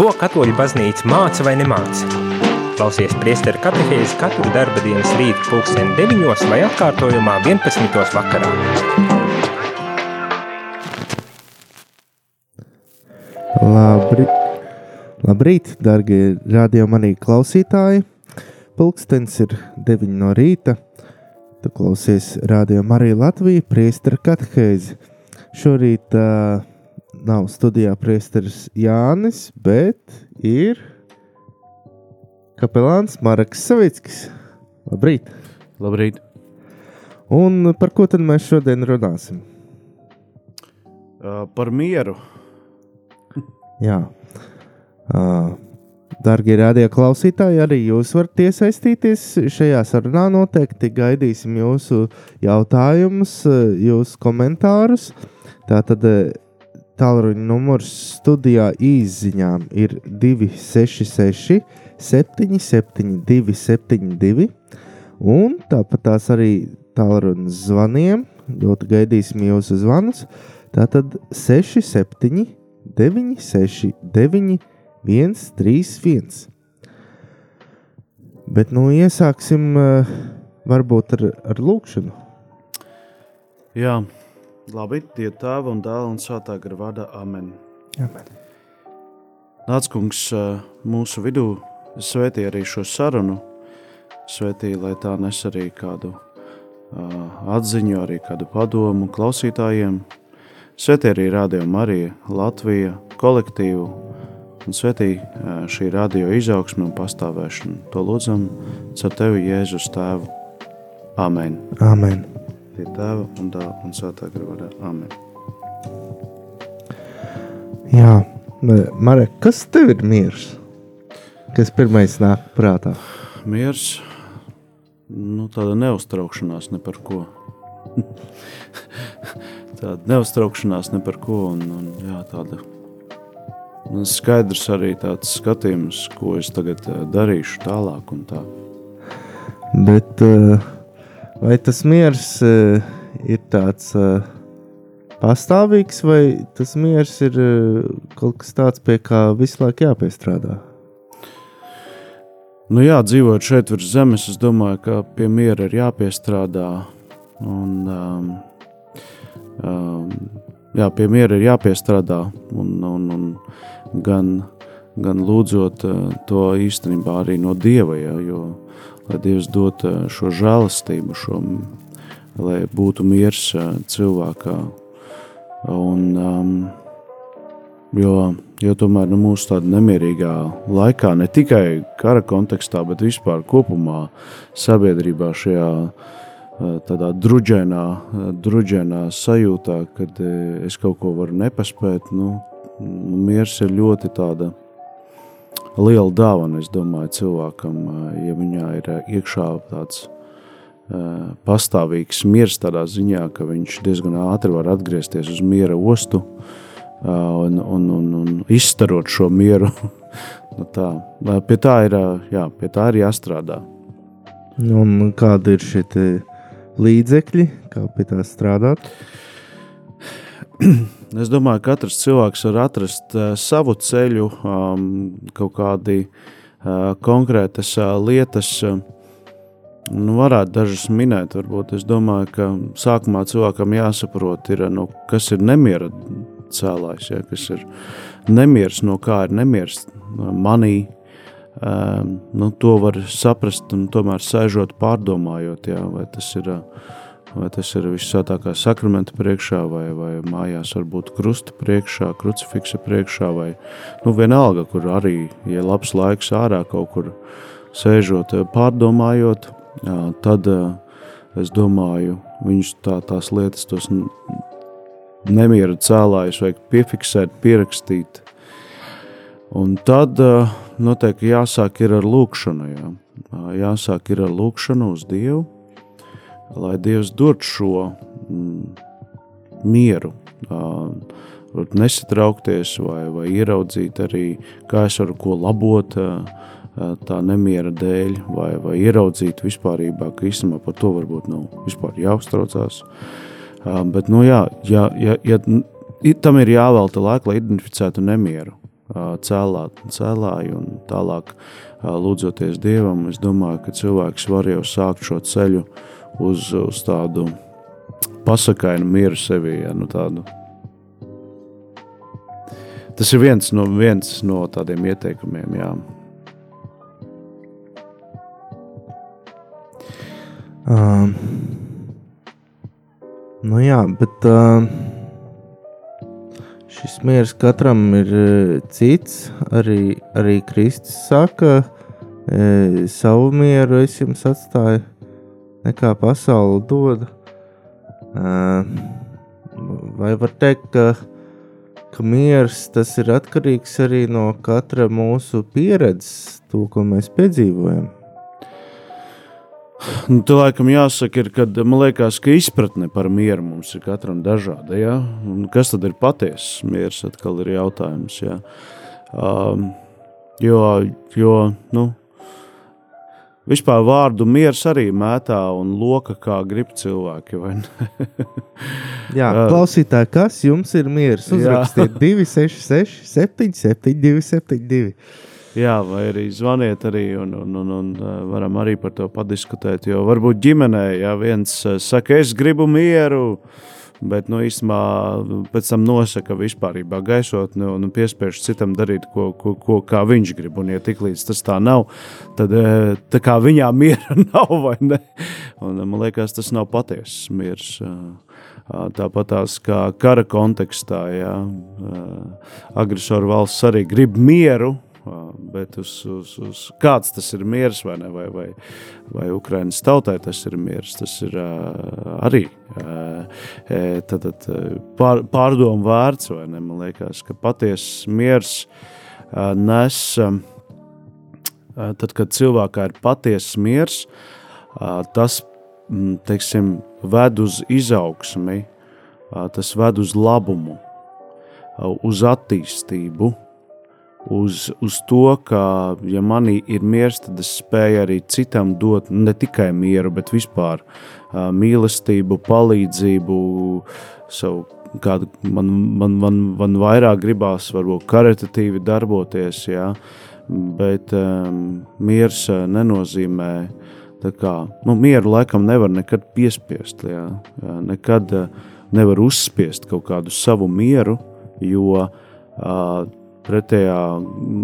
Ko katoļu baznīca māca vai nemāca? Klausies priesteru katehēzi katru darba dienas rītu pulksteni 9 vai atkārtojumā 11. vakarā. Labri, labrīt, darbie radiokamā arī klausītāji! Pulkstenis ir 9 no rīta. Tu klausies radiokamā arī Latvijas priesteru katehēzi. Šorīt uh, nav studijā priesteris Jānis, bet ir kapelāns Marks Savickis. Labrīt! Labrīt! Un par ko tad mēs šodien runāsim? Uh, par mieru. Jā. Uh, Darbie radioklausītāji, arī jūs varat iesaistīties šajā sarunā. Noteikti gaidīsim jūsu jautājumus, jūsu komentārus. Tātad tālruņa numurs studijā īsiņām ir 266, 772, 72. Un tāpat tās arī tālruņa zvaniem. Ļoti gaidīsim jūsu zvanus. Tātad 67, 96, 9, 1, 3, 1. Bet nu iesāksim varbūt ar, ar lūkšanu. Jā, labi. Tie tēva un dēla un svētā gara vārdā. Amen. Amen. Nāc, kungs, mūsu vidū svētī arī šo sarunu. Svētī, lai tā nes arī kādu uh, atziņu, arī kādu padomu klausītājiem. Svētī arī Rādio Marija, Latvija, kolektīvu un svētī šī radio izaugsme un pastāvēšana. To lūdzam caur tevi, Jēzus Tēvu. Amen. Amen. Pie tēva un dēla un svētā gara. Amen. Jā, Marek, kas tev ir miers? Kas pirmais nāk prātā? Miers, nu tāda neuztraukšanās ne par ko. tāda neuztraukšanās ne par ko un, un jā, tāda skaidrs arī tāds skatījums, ko es tagad darīšu tālāk un tā. Bet vai tas miers ir tāds pastāvīgs, vai tas miers ir kaut kas tāds, pie kā visu laiku jāpiestrādā? Nu jā, dzīvojot šeit virs zemes, es domāju, ka pie miera ir jāpiestrādā. Un, um, um, jā, pie miera ir jāpiestrādā. Un, un, un, gan, gan lūdzot to īstenībā arī no Dieva, ja, jo lai Dievs dot šo žēlastību, šo, lai būtu miers cilvēkā. Un, um, jo, jo tomēr nu, mūsu tādā nemierīgā laikā, ne tikai kara kontekstā, bet vispār kopumā sabiedrībā šajā tādā druģēnā, druģēnā sajūtā, kad es kaut ko varu nepaspēt, nu, miers ir ļoti tāda liela dāvana, es domāju, cilvēkam, ja viņā ir iekšā tāds pastāvīgs miers tādā ziņā, ka viņš diezgan ātri var atgriezties uz miera ostu un, un, un, un izstarot šo mieru. nu tā. Pie tā ir, jā, pie tā ir jāstrādā. Un kādi ir šie līdzekļi, kā pie tā strādāt? Es domāju, ka katrs cilvēks var atrast uh, savu ceļu, um, kaut kādi uh, konkrētas uh, lietas. Uh, nu, varētu dažas minēt, varbūt. Es domāju, ka sākumā cilvēkam jāsaprot, ir, nu, kas ir nemiera cēlājs, ja, kas ir nemieris, no kā ir nemieris manī. Um, nu, to var saprast, un tomēr sēžot pārdomājot, jā, vai tas ir uh, vai tas ir visvētākā sakramenta priekšā, vai, vai mājās varbūt krusta priekšā, krucifiksa priekšā, vai nu, vienalga, kur arī, ja labs laiks ārā kaut kur sēžot, pārdomājot, tad es domāju, viņš tā, tās lietas, tos nemiera cēlājus vajag piefiksēt, pierakstīt. Un tad noteikti jāsāk ir ar lūkšanu, jā. jāsāk ir ar lūkšanu uz Dievu, lai Dievs dod šo mm, mieru, uh, nesatraukties vai, vai ieraudzīt arī, kā es varu ko labot uh, tā nemiera dēļ, vai, vai ieraudzīt vispārībā, ka īstenībā par to varbūt nav vispār jāuztraucās. Uh, bet, nu jā, ja, ja, ja, tam ir jāvelta laika, lai identificētu nemieru. cēlā, cēlāji un tālāk lūdzoties Dievam, es domāju, ka cilvēks var jau sākt šo ceļu uz, uz tādu pasakainu mieru sevī, ja, nu tādu. Tas ir viens no, viens no tādiem ieteikumiem, jā. Um, nu jā, bet uh, šis miers katram ir cits. Arī, arī Kristus saka, uh, savu mieru es jums atstāju, nekā pasaule dod. Vai var teikt, ka, ka miers tas ir atkarīgs arī no katra mūsu pieredzes, to, ko mēs piedzīvojam? Nu, tā laikam jāsaka, ir, kad man liekas, ka izpratne par mieru mums ir katram dažāda. Ja? Un kas tad ir patiesas miers? Atkal ir jautājums. Ja? Um, jo, jo nu, vispār vārdu miers arī mētā un loka, kā grib cilvēki. Jā, klausītāji, kas jums ir miers? Uzrakstiet 266, 77, 272. Jā, vai arī zvaniet, arī, un, un, un, un varam arī par to padiskutēt. Jo varbūt ģimenē, ja viens saka, es gribu mieru, bet nu, īstenībā pēc tam nosaka vispārībā gaisotni un piespiež citam darīt, ko, ko, ko kā viņš grib. Un, ja tiklīdz tas tā nav, tad tā kā viņā miera nav, vai ne? Un, man liekas, tas nav patiesas miers. Tāpat tās kā kara kontekstā, ja agresoru valsts arī grib mieru, Bet uz, uz, uz kāds tas ir miers, vai, ne, vai, vai, vai Ukraiņas tautai tas ir miers, tas ir arī tad, tad, pār, pārdomu vērts. Ne, man liekas, ka patiesas miers nes, tad, kad cilvēkā ir patiesas miers, tas teiksim, ved uz izaugsmi, tas ved uz labumu, uz attīstību uz, uz to, ka, ja manī ir miers, tad es spēju arī citam dot ne tikai mieru, bet vispār uh, mīlestību, palīdzību, savu kādu man, man, man, man vairāk gribās, varbūt karitatīvi darboties, jā, bet um, miers nenozīmē, kā, nu, mieru laikam nevar nekad piespiest, jā, jā nekad uh, nevar uzspiest kaut kādu savu mieru, jo uh, pretējā,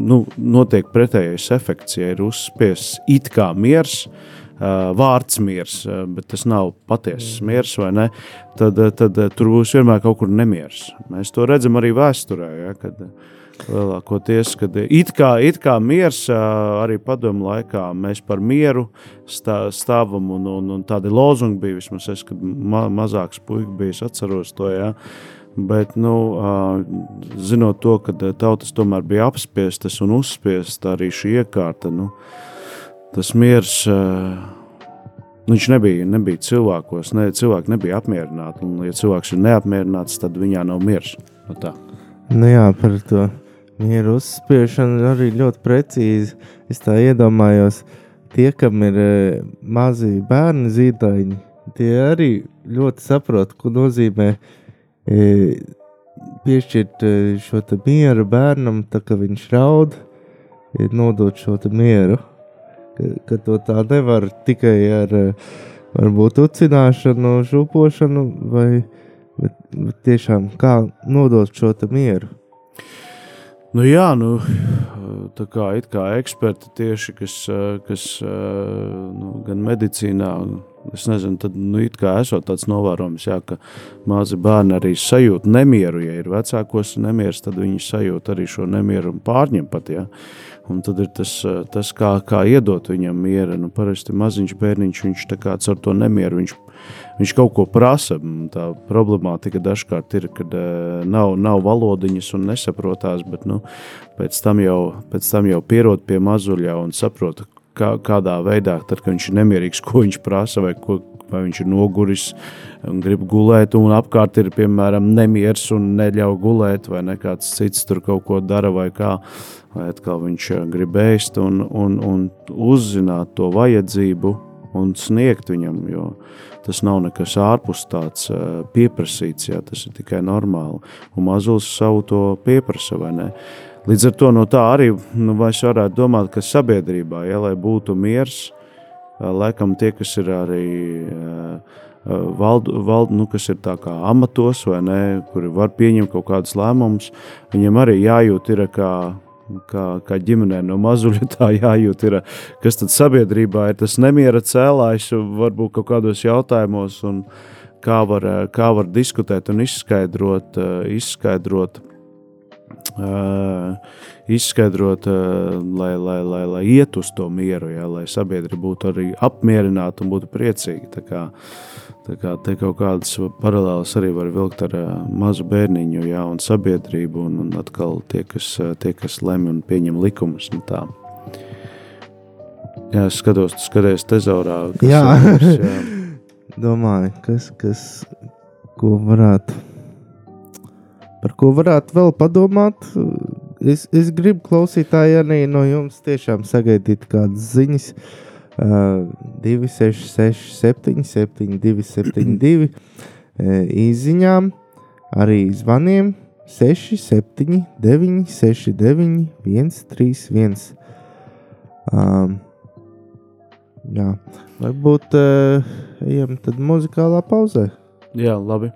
nu, notiek pretējais efekts, ja ir uzspiests it kā miers, vārds miers, bet tas nav patiesas mm. miers, vai ne? Tad, tad tur būs vienmēr kaut kur nemieris. Mēs to redzam arī vēsturē, ja, kad lielākoties, kad it kā, it kā miers arī padomu laikā mēs par mieru stā, stāvam un, un, un tādi lozungi bija, vismaz es, kad ma, mazāks puika bija, atceros to, ja, uh, Bet, nu, zinot to, ka tautas tomēr bija apspiestas un uzspiestas arī šī iekārta, nu, tas miers. Nu, viņš nebija, nebija cilvēkos, ne, cilvēki nebija apmierināti. Un, ja cilvēks ir neapmierināts, tad viņā nav miers. No nu tā. nu jā, par to mieru uzspiešanu arī ļoti precīzi. Es tā iedomājos, tie, kam ir mazi bērni, zīdaiņi, tie arī ļoti saprot, ko nozīmē piešķirt šo mieru bērnam, tā kā viņš raud, nodot šo mieru. Ka, ka to tā nevar tikai ar varbūt ucināšanu, šūpošanu, vai bet, bet tiešām kā nodot šo mieru. Nu jā, nu, tā kā, kā eksperti tieši, kas, kas nu, gan medicīnā, Es nezinu, tad nu, esot tāds novērojums, jā, ka mazi bērni arī sajūt nemieru. Ja ir vecākos nemieris, tad viņi sajūt arī šo nemieru un pārņem pat. Jā. Un tad ir tas, tas kā, kā iedot viņam mieru. Nu, parasti maziņš bērniņš, viņš tā kā ar to nemieru, viņš, viņš kaut ko prasa. Tā problemātika dažkārt ir, kad uh, nav, nav valodiņas un nesaprotās, bet nu, pēc, tam jau, pēc tam jau pierod pie mazuļa un saprot, kā, kādā veidā, tad, kad viņš ir nemierīgs, ko viņš prasa, vai, ko, vai viņš ir noguris un grib gulēt, un apkārt ir, piemēram, nemieris un neļauj gulēt, vai ne kāds cits tur kaut ko dara, vai kā, vai atkal viņš eh, grib ēst un, un, un uzzināt to vajadzību un sniegt viņam, jo tas nav nekas ārpus tāds eh, pieprasīts, jā, tas ir tikai normāli, un mazulis savu to pieprasa, vai ne? Līdz ar to no tā arī nu, varētu domāt, ka sabiedrībā, ja, lai būtu miers, laikam tie, kas ir arī valdu, valdu, nu, kas ir amatos vai ne, kuri var pieņemt kaut kādus lēmumus, viņiem arī jājūt ir kā, kā, kā ģimenē no mazuļa tā jājūt ir, kas tad sabiedrībā ir tas nemiera cēlājs varbūt kaut kādos jautājumos un kā var, kā var diskutēt un izskaidrot, izskaidrot izskaidrot, uh, lai, lai, lai, lai iet uz to mieru, ja, lai sabiedrība būtu arī apmierināta un būtu priecīga. Tā kā, tā kā te kaut kādas paralēlas arī var vilkt ar uh, mazu bērniņu ja, un sabiedrību, un, un atkal tie, kas, tie, kas lemj un pieņem likumus. Un tā. Jā, es skatos, tu skaties tezaurā. Jā. Mums, jā. Domāju, kas, kas, ko varētu par ko varētu vēl padomāt. Es, es gribu klausītāji arī no jums tiešām sagaidīt kādas ziņas. Uh, 266, 772, 72 īsiņām, arī zvaniem 679, 69, 131. Um, jā, varbūt uh, ejam tad muzikālā pauzē. Jā, labi.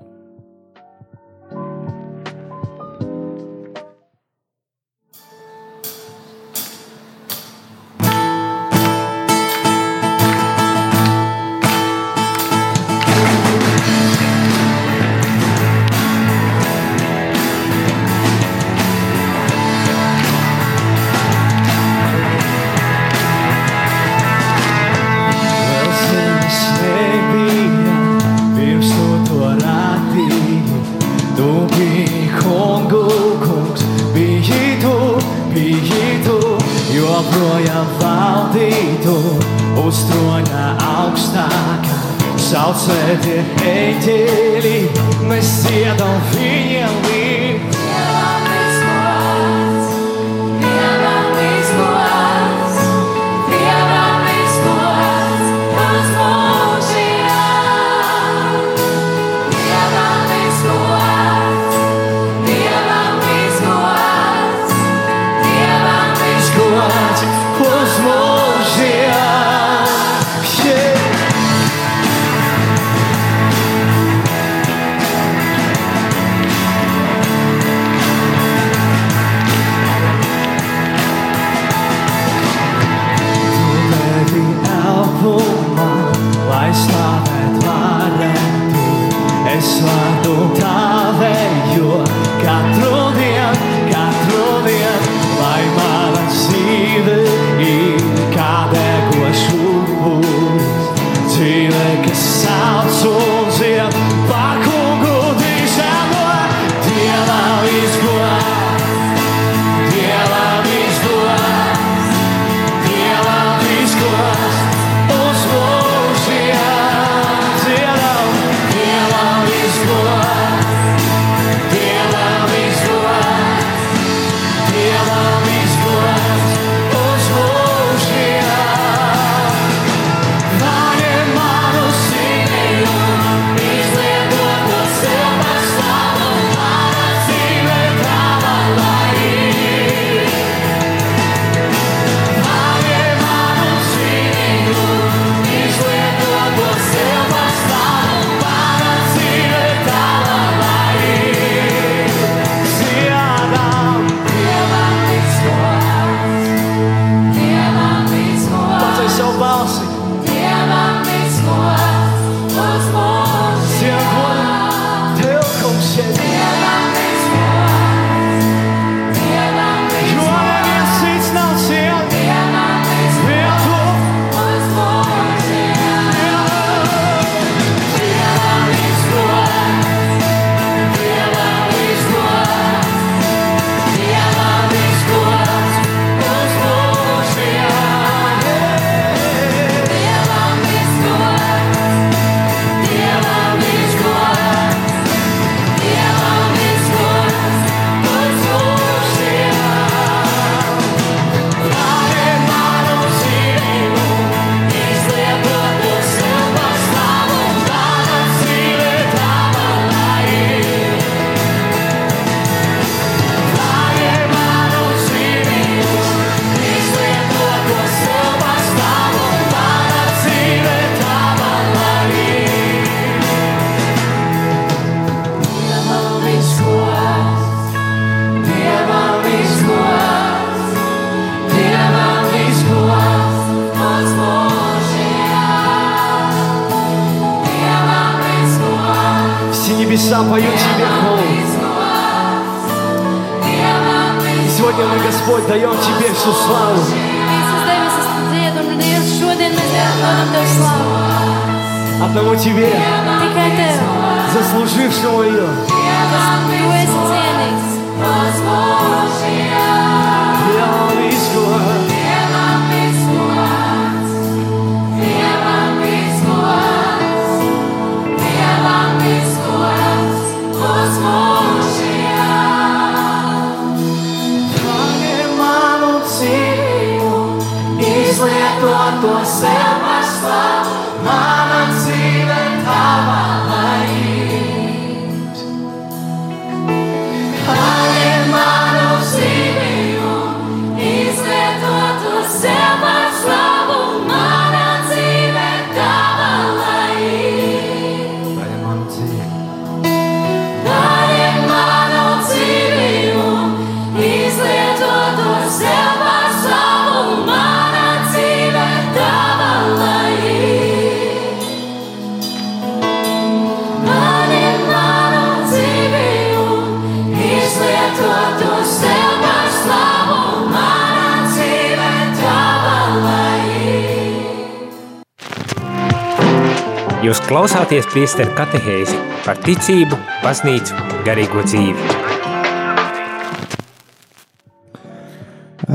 Jūs klausāties priesteru katehēzi par ticību, baznīcu, garīgo dzīvi.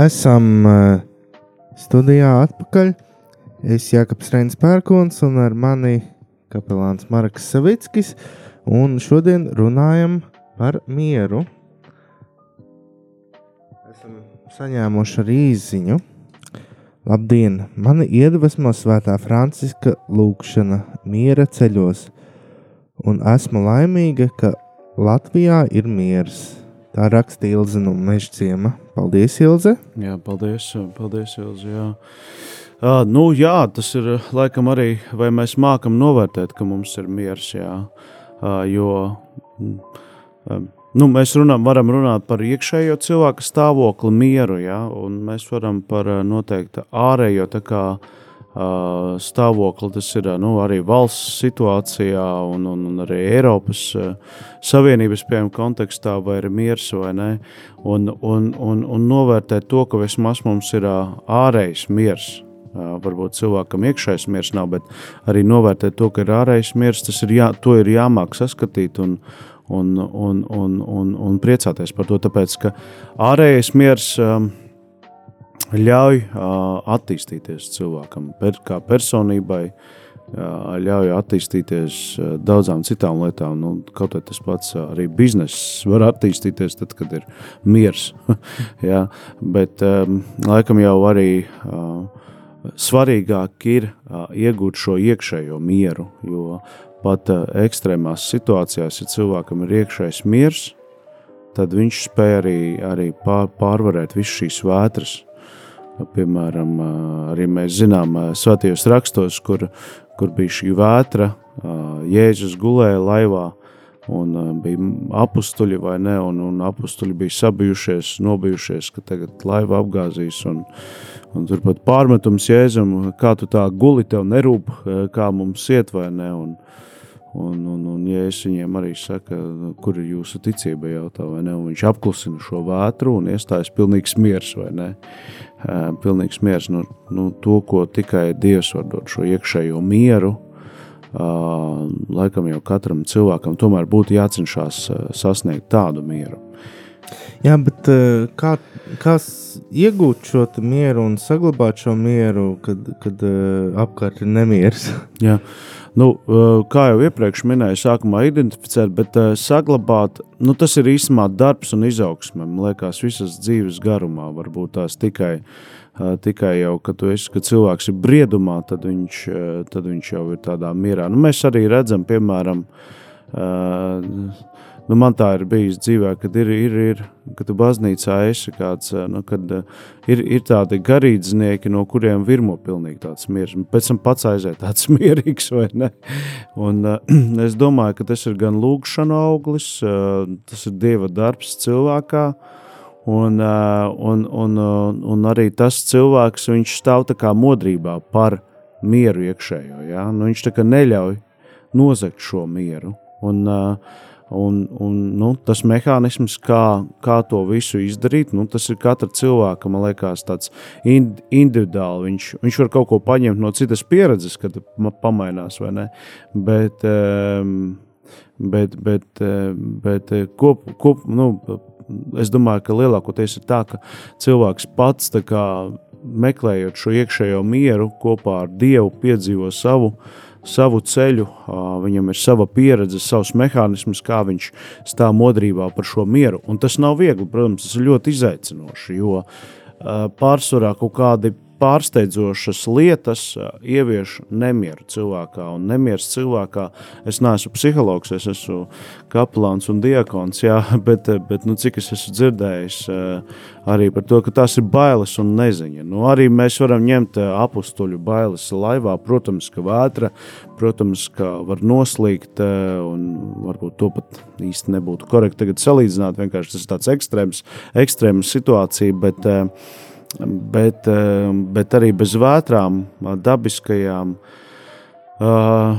Esam eh, studijā atpakaļ. Es Jānis Reins Pērkons un ar mani kapelāns Marks Savickis. Un šodien runājam par mieru. Esam saņēmuši arī īziņu. Labdien! Mani iedvesmo svētā Franciska lūkšana miera ceļos, un esmu laimīga, ka Latvijā ir miers. Tā raksta Ilze no Mežciema. Paldies, Ilze! Jā, paldies, paldies Ilzi, jā. Uh, nu, jā, tas ir uh, laikam arī, vai mēs mākam novērtēt, ka mums ir miers, jā. Uh, jo um, nu, mēs runām, varam runāt par iekšējo cilvēka stāvokli, mieru, jā, un mēs varam par noteikti ārējo kā uh, stāvokli, tas ir nu, arī valsts situācijā un, un, un arī Eiropas uh, Savienības piemēram, kontekstā, vai ir miers vai nē, un, un, un, un novērtēt to, ka vismaz mums ir uh, ārējs miers. Varbūt cilvēkam iekšējais miers nav, bet arī novērtēt to, ka ir ārējais miers, tas ir, jā, ir jāmāk saskatīt un, un, un, un, un, un priecāties par to, tāpēc, ka ārējais miers um, ļauj uh, attīstīties cilvēkam, per, kā personībai, uh, ļauj attīstīties uh, daudzām citām lietām. Nu, kaut arī tas pats uh, arī bizness var attīstīties, tad, kad ir miers. ja? Bet um, laikam jau arī uh, svarīgāk ir uh, iegūt šo iekšējo mieru, jo pat uh, ekstrēmās situācijās, ja cilvēkam ir iekšējais miers, tad viņš spēj arī, arī pār, pārvarēt visas šīs vētras. Piemēram, arī mēs zinām, svētajos rakstos, kur, kur bija šī vētra, Jēzus gulēja laivā, un bija apstuļi vai ne, un, un apstuļi bija sabijušies, nobijušies, ka tagad laiva apgāzīs, un, un turpat pārmetums Jēzum, kā tu tā guli, tev nerūp, kā mums iet vai ne, un, Un, un, un ja es viņiem arī saku, kur ir jūsu ticība, jautā, vai ne? Un viņš apklusina šo vētru un iestājas pilnīgs miers, vai ne? Pilnīgs miers, nu, nu, to, ko tikai Dievs var dot, šo iekšējo mieru. Laikam jau katram cilvēkam tomēr būtu jācenšas sasniegt tādu mieru. Jā, bet kā, kā iegūt šo mieru un saglabāt šo mieru, kad, kad apkārt ir nemieris? Jā. Nu, kā jau iepriekš minēju, sākumā identificēt, bet uh, saglabāt, nu, tas ir īstenībā darbs un izaugsme. Man liekas, visas dzīves garumā varbūt tās tikai, uh, tikai jau, kad, esi, kad cilvēks ir briedumā, tad viņš, tad viņš jau ir tādā mierā. Nu, mēs arī redzam, piemēram, uh, Nu, man tā ir bijis dzīvē, kad ir, ir, ir kad tu baznīcā esi kāds, nu, kad ir, ir tādi garīdznieki, no kuriem virmo pilnīgi tāds miers. Pēc tam pats aiziet tāds mierīgs, vai ne? Un uh, es domāju, ka tas ir gan lūgšana auglis, tas ir Dieva darbs cilvēkā, un, un, un, un arī tas cilvēks, viņš stāv tā kā modrībā par mieru iekšējo, ja? nu, viņš tā kā neļauj nozagt šo mieru. Un, uh, Un, un, nu, tas mehānisms, kā, kā to visu izdarīt, nu, tas ir katra cilvēka, man liekas, tāds ind, individuāli. Viņš, viņš var kaut ko paņemt no citas pieredzes, kad pamainās, vai ne? Bet, um, bet, bet, bet kop, kop, nu, es domāju, ka lielākoties ir tā, ka cilvēks pats kā, meklējot šo iekšējo mieru kopā ar Dievu, piedzīvo savu uh, savu ceļu, viņam ir sava pieredze, savs mehānisms, kā viņš stāv modrībā par šo mieru. Un tas nav viegli, protams, tas ir ļoti izaicinoši, jo pārsvarā kaut kādi pārsteidzošas lietas ievieš nemieru cilvēkā. Un nemieris cilvēkā, es neesmu psihologs, es esmu kapelāns un diakons, jā, bet, bet nu, cik es esmu dzirdējis arī par to, ka tās ir bailes un neziņa. Nu, arī mēs varam ņemt apstuļu bailes laivā, protams, ka vētra, protams, ka var noslīgt un varbūt to pat īsti nebūtu korekti tagad salīdzināt, vienkārši tas ir tāds ekstrēms, ekstrēms situācija, bet uh, bet, eh, bet arī bez vētrām, dabiskajām. Uh,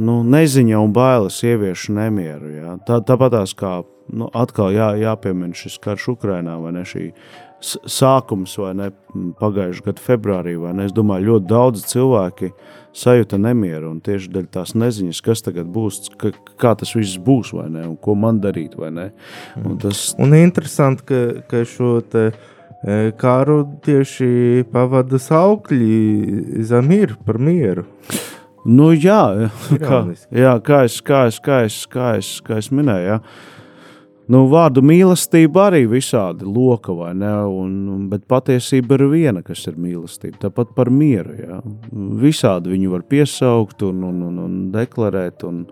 nu, neziņa un bailes ievieš nemieru. Jā. Tā, tāpatās kā nu, atkal jā, jāpiemina šis karš Ukrainā vai ne šī sākums vai ne pagājušā gada februārī. Ne, es domāju, ļoti daudz cilvēki sajūta nemieru un tieši dēļ tās neziņas, kas tagad būs, ka, kā tas viss būs vai ne un ko man darīt vai ne. Un, tas... un interesanti, ka, ka šo te kāru tieši pavada saukļi zem ir par mieru. Nu, jā, kā, jā kā, es, kā, es, kā, es, kā, es, kā es minēju, jā. Nu, vārdu mīlestība arī visādi loka, vai ne? Un, bet patiesība ir viena, kas ir mīlestība. Tāpat par mieru. Jā. Visādi viņu var piesaukt un, un, un, un deklarēt un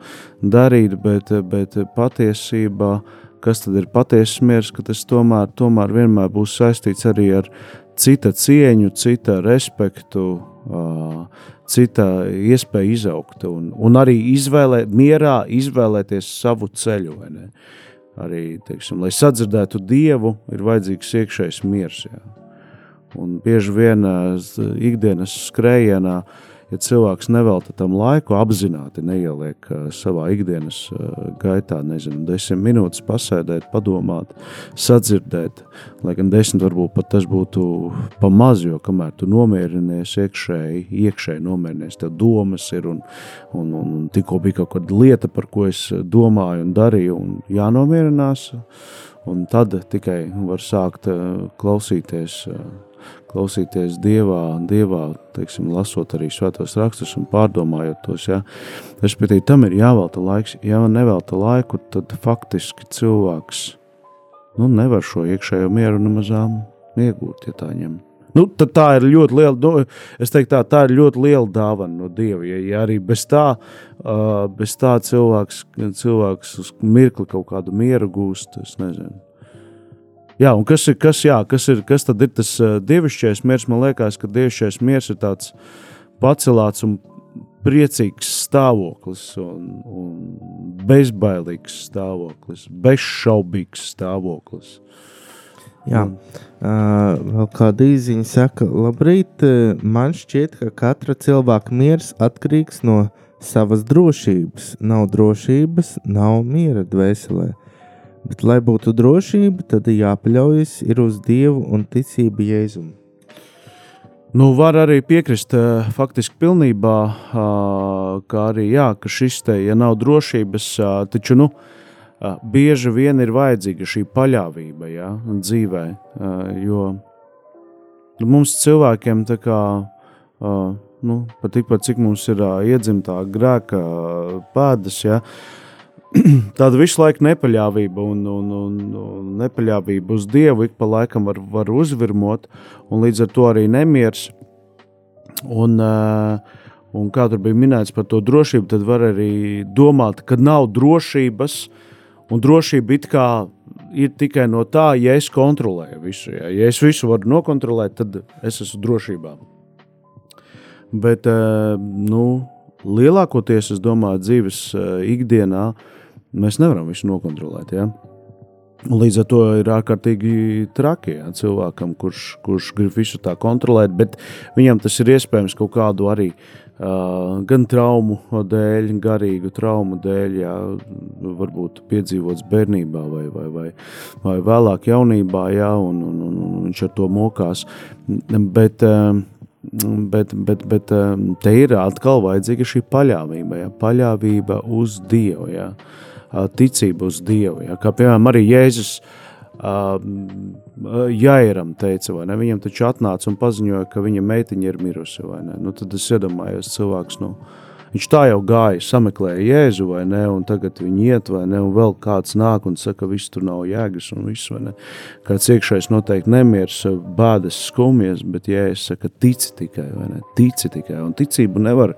darīt, bet, bet patiesībā uh, kas tad ir patiesas miers, ka tas tomēr, tomēr vienmēr būs saistīts arī ar cita cieņu, cita respektu, cita iespēju izaugt un, un arī izvēlēt, mierā izvēlēties savu ceļu. Arī, teiksim, lai sadzirdētu Dievu, ir vajadzīgs iekšējs miers. Jā. Un bieži vien ikdienas skrējienā uh, ja cilvēks nevelta tam laiku, apzināti neieliek uh, savā ikdienas uh, gaitā, nezinu, desmit minūtes pasēdēt, padomāt, sadzirdēt, lai gan desmit varbūt pat tas būtu pa maz, jo kamēr tu nomierinies iekšēji, iekšēji nomierinies, tev domas ir un, un, un, un tikko bija kaut kāda lieta, par ko es domāju un darīju un jānomierinās, un tad tikai var sākt uh, klausīties klausīties Dievā, Dievā teiksim, lasot arī svētos rakstus un pārdomājot tos. Ja. Respektīvi, tam ir jāvelta laiks. Ja nevelta laiku, tad faktiski cilvēks nu, nevar šo iekšējo mieru nemazām iegūt, ja tā ņem. Nu, tā ir ļoti liela, nu, es teiktu, tā, tā ir ļoti liela dāvana no Dieva. Ja, ja arī bez tā, uh, bez tā cilvēks, cilvēks uz mirkli kaut kādu mieru gūst, es nezinu. Jā, un kas ir, kas, jā, kas ir, kas tad ir tas uh, dievišķais miers? Man liekas, ka dievišķais miers ir tāds pacelāts un priecīgs stāvoklis, un, un bezbailīgs stāvoklis, bezšaubīgs stāvoklis. Jā, uh, vēl kāda īziņa saka, labrīt, man šķiet, ka katra cilvēka miers atkarīgs no savas drošības. Nav drošības, nav miera dvēselē. Bet, lai būtu drošība, tad jāpaļaujas uz Dievu un ticību Jēzum. Nu, var arī piekrist uh, faktiski pilnībā, uh, ka arī jā, ka šis te, ja nav drošības, uh, taču nu, bieži vien ir vajadzīga šī paļāvība jā, dzīvē, jo nu, mums cilvēkiem tā kā, nu, pat tikpat cik mums ir iedzimtā grēka pēdas, jā, tāda visu laiku nepaļāvība un, un, un, un nepaļāvība uz Dievu ik pa laikam var, var uzvirmot, un līdz ar to arī nemieris. Un, uh, un kā tur bija minēts par to drošību, tad var arī domāt, ka nav drošības, un drošība it kā ir tikai no tā, ja es kontrolēju visu. Ja, ja es visu varu nokontrolēt, tad es esmu drošībā. Bet, uh, nu, lielākoties, es domāju, dzīves uh, ikdienā Mēs nevaram visu nokontrolēt. Ja? Līdz ar to ir ārkārtīgi traki jā, cilvēkam, kurš, kurš grib visu tā kontrolēt, bet viņam tas ir iespējams kaut kādu arī uh, gan traumu dēļ, garīgu traumu dēļ, jā, varbūt piedzīvots bērnībā vai, vai, vai, vai vēlāk jaunībā, jā, un, un, un, un viņš ar to mokās. Bet, uh, Bet, bet, bet te ir atkal vajadzīga šī paļāvība, ja? paļāvība uz Dievu. Ja? Ticību uz Dievu. Ja? Kā piemēram arī Jēzus uh, Jairam teica, vai ne? Viņam taču atnāca un paziņoja, ka viņa meitiņa ir mirusi, vai ne? Nu, tad es iedomājos cilvēks, nu, viņš tā jau gāja, sameklēja Jēzu, vai ne? Un tagad viņi iet, vai ne? Un vēl kāds nāk un saka, ka viss tur nav jēgas un viss, vai ne? Kāds iekšējs noteikti nemiers, bādas, skumjas, bet Jēzus saka, tici tikai, vai ne? Tici tikai, un ticību nevar,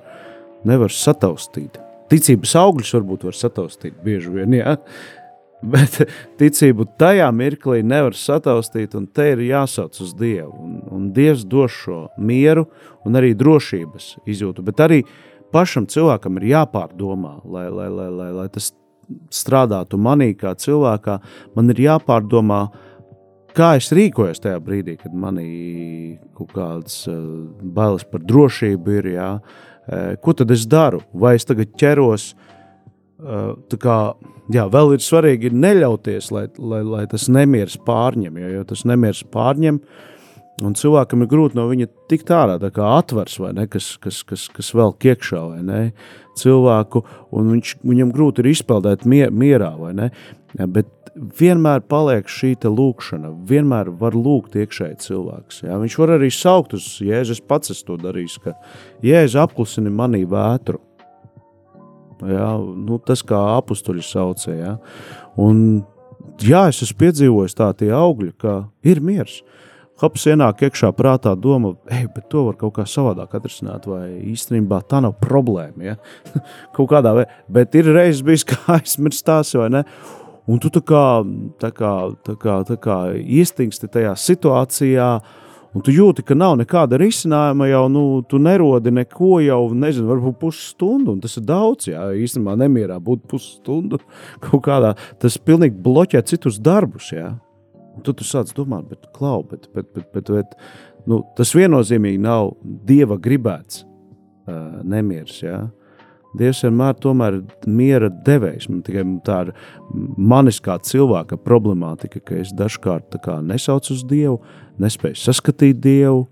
nevar sataustīt ticības augļus varbūt var sataustīt bieži vien, jā. Bet ticību tajā mirklī nevar sataustīt, un te ir jāsauc uz Dievu. Un, un Dievs dos šo mieru un arī drošības izjūtu. Bet arī pašam cilvēkam ir jāpārdomā, lai, lai, lai, lai, lai tas strādātu manī kā cilvēkā. Man ir jāpārdomā, kā es rīkojos tajā brīdī, kad manī kaut kādas uh, bailes par drošību ir. Jā. Uh, Eh, ko tad es daru? Vai es tagad ķeros? Eh, kā, jā, vēl ir svarīgi neļauties, lai, lai, lai tas nemieris pārņem, jo, jo tas nemieris pārņem, un cilvēkam ir grūti no viņa tikt ārā, tā kā atvars, vai ne, kas, kas, kas, kas vēl kiekšā, vai ne, cilvēku, un viņš, viņam grūti ir izpeldēt mier, mierā, vai ne, bet vienmēr paliek šī lūkšana, vienmēr var lūgt iekšēji cilvēks. Jā. Viņš var arī saukt uz Jēzus, pats es to darīju, ka Jēzus apklusini manī vētru. Jā, nu, tas kā apstuļi saucēja. Un, jā, es esmu piedzīvojis tādu augļu, ka ir miers. Hops ienāk iekšā prātā doma, ej, bet to var kaut kā savādāk atrisināt, vai īstenībā tā nav problēma. Ja? kaut kādā veidā, bet ir reizes bijis, kā aizmirst tās, vai ne? Un tu tā kā, tā kā, tā kā, tā kā iestingsti tajā situācijā, un tu jūti, ka nav nekāda risinājuma, jau nu, tu nerodi neko jau, nezinu, varbūt pusstundu, un tas ir daudz, jā, īstenībā nemierā būt pusstundu kaut kādā, tas pilnīgi bloķē citus darbus, jā. Un tu tu sāc domāt, bet klau, bet, bet, bet, bet, bet nu, tas viennozīmīgi nav Dieva gribēts uh, nemieris, jā. Dievs vienmēr ir miera devējs. Man tikai tā ir manis kā cilvēka problemātika, ka es dažkārt nesaucu uz Dievu, nespēju saskatīt Dievu,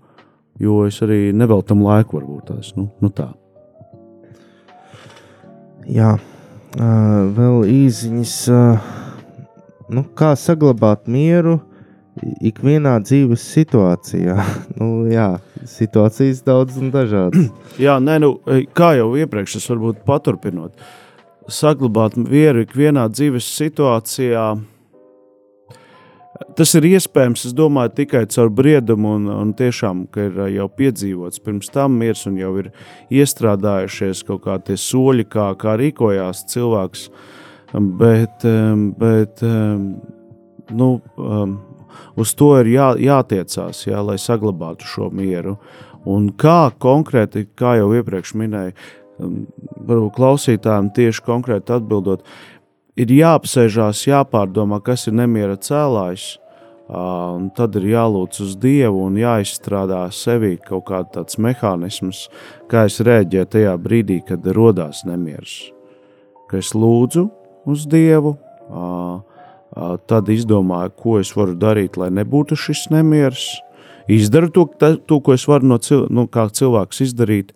jo es arī nevēlu tam laiku, varbūt tās. Nu, nu tā. Jā, uh, vēl īsiņas. Uh, nu, kā saglabāt mieru ikvienā dzīves situācijā. nu, jā, situācijas daudz un dažādas. jā, nē, nu, kā jau iepriekš, es varbūt paturpinot, saglabāt mieru ikvienā dzīves situācijā. Tas ir iespējams, es domāju, tikai caur briedumu, un, un tiešām, ka ir jau piedzīvots pirms tam miers, un jau ir iestrādājušies kaut kādi soļi, kā, kā rīkojās cilvēks. Bet, bet nu, uz to ir jā, jātiecās, jā, lai saglabātu šo mieru. Un kā konkrēti, kā jau iepriekš minēju, varbūt klausītājiem tieši konkrēti atbildot, ir jāapsēžās, jāpārdomā, kas ir nemiera cēlājs. Un tad ir jālūdz uz Dievu un jāizstrādā sevī kaut kāds mehānisms, kā es rēģēju tajā brīdī, kad radās nemieris. Ka es lūdzu uz Dievu, Tad izdomāju, ko es varu darīt, lai nebūtu šis nemieris. Izdaru to, to ko es varu no cil, nu, kā cilvēks izdarīt.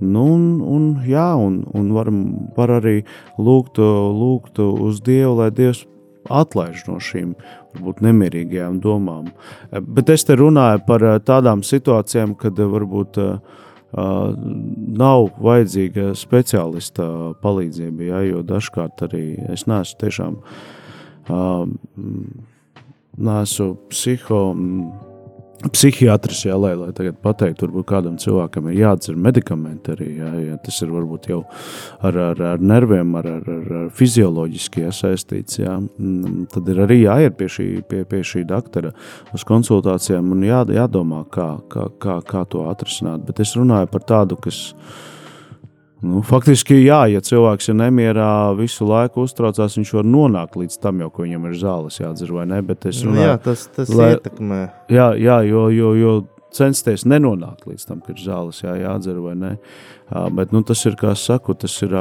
Nu, un, un, jā, un, un var, var arī lūgt, lūgt uz Dievu, lai Dievs atlaiž no šīm varbūt nemierīgajām domām. Bet es te runāju par tādām situācijām, kad varbūt uh, nav vajadzīga speciālista palīdzība, ja, jo dažkārt arī es neesmu tiešām uh, nesu psiho. Psihiatrs, jā, lai, lai tagad pateiktu, varbūt kādam cilvēkam ir jādzer medikamenti arī, jā, ja tas ir varbūt jau ar, ar, ar nerviem, ar, ar, ar fizioloģiski iesaistīts, jā, tad ir arī jāiet pie šī, pie, pie šī doktora uz konsultācijām un jā, jādomā, kā, kā, kā, kā to atrisināt. Bet es runāju par tādu, kas Nu, faktiski, jā, ja cilvēks ir nemierā, visu laiku uztraucās, viņš var nonākt līdz tam, jau, ka viņam ir zāles jādzer vai es Nu, runāju, jā, tas, tas lai- ietekmē. Jā, jā jo, jo, jo censties nenonākt līdz tam, ka ir zāles jā, jādzer vai nē. Bet nu, tas ir, kā es saku, tas ir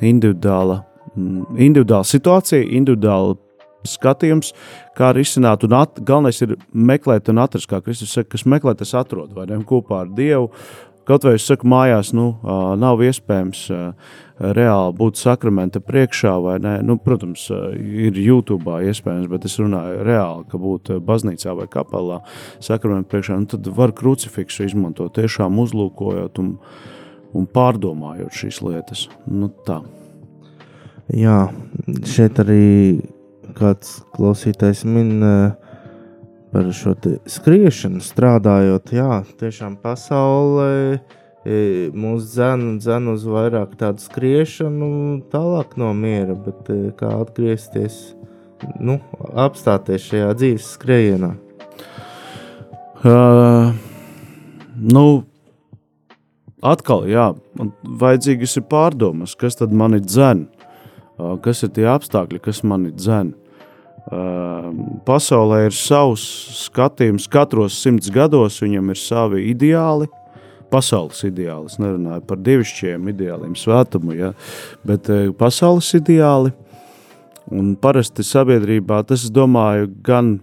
individuāla, mm, individuāla situācija, individuāla skatījums, kā risināt. Un at, galvenais ir meklēt un atrast, kā Kristus saka, kas meklē, tas atrod vai ne kopā ar Dievu. Kaut vai es saku, mājās nu, nav iespējams reāli būt sakramenta priekšā, vai ne? Nu, protams, ir YouTube iespējams, bet es runāju reāli, ka būt baznīcā vai kapelā sakramenta priekšā, nu, tad var krucifiksu izmantot, tiešām uzlūkojot un, un pārdomājot šīs lietas. Nu, tā. Jā, šeit arī kāds klausītājs min eh, par šo skriešanu, strādājot. Jā, tiešām pasaulē eh, mūs dzēna dzen uz vairāk tādu skriešanu, tālāk no miera, bet eh, kā atgriezties, nu, apstāties šajā dzīves skrējienā. Uh, nu, atkal, jā, man vajadzīgas ir pārdomas, kas tad mani dzen, kas ir tie apstākļi, kas mani dzen. Uh, pasaulē ir savs skatījums, katros simts gados viņam ir savi ideāli. Pasaules ideāli, es nerunāju par dievišķiem ideāliem, svētumu, ja, bet uh, pasaules ideāli. Un parasti sabiedrībā tas, es domāju, gan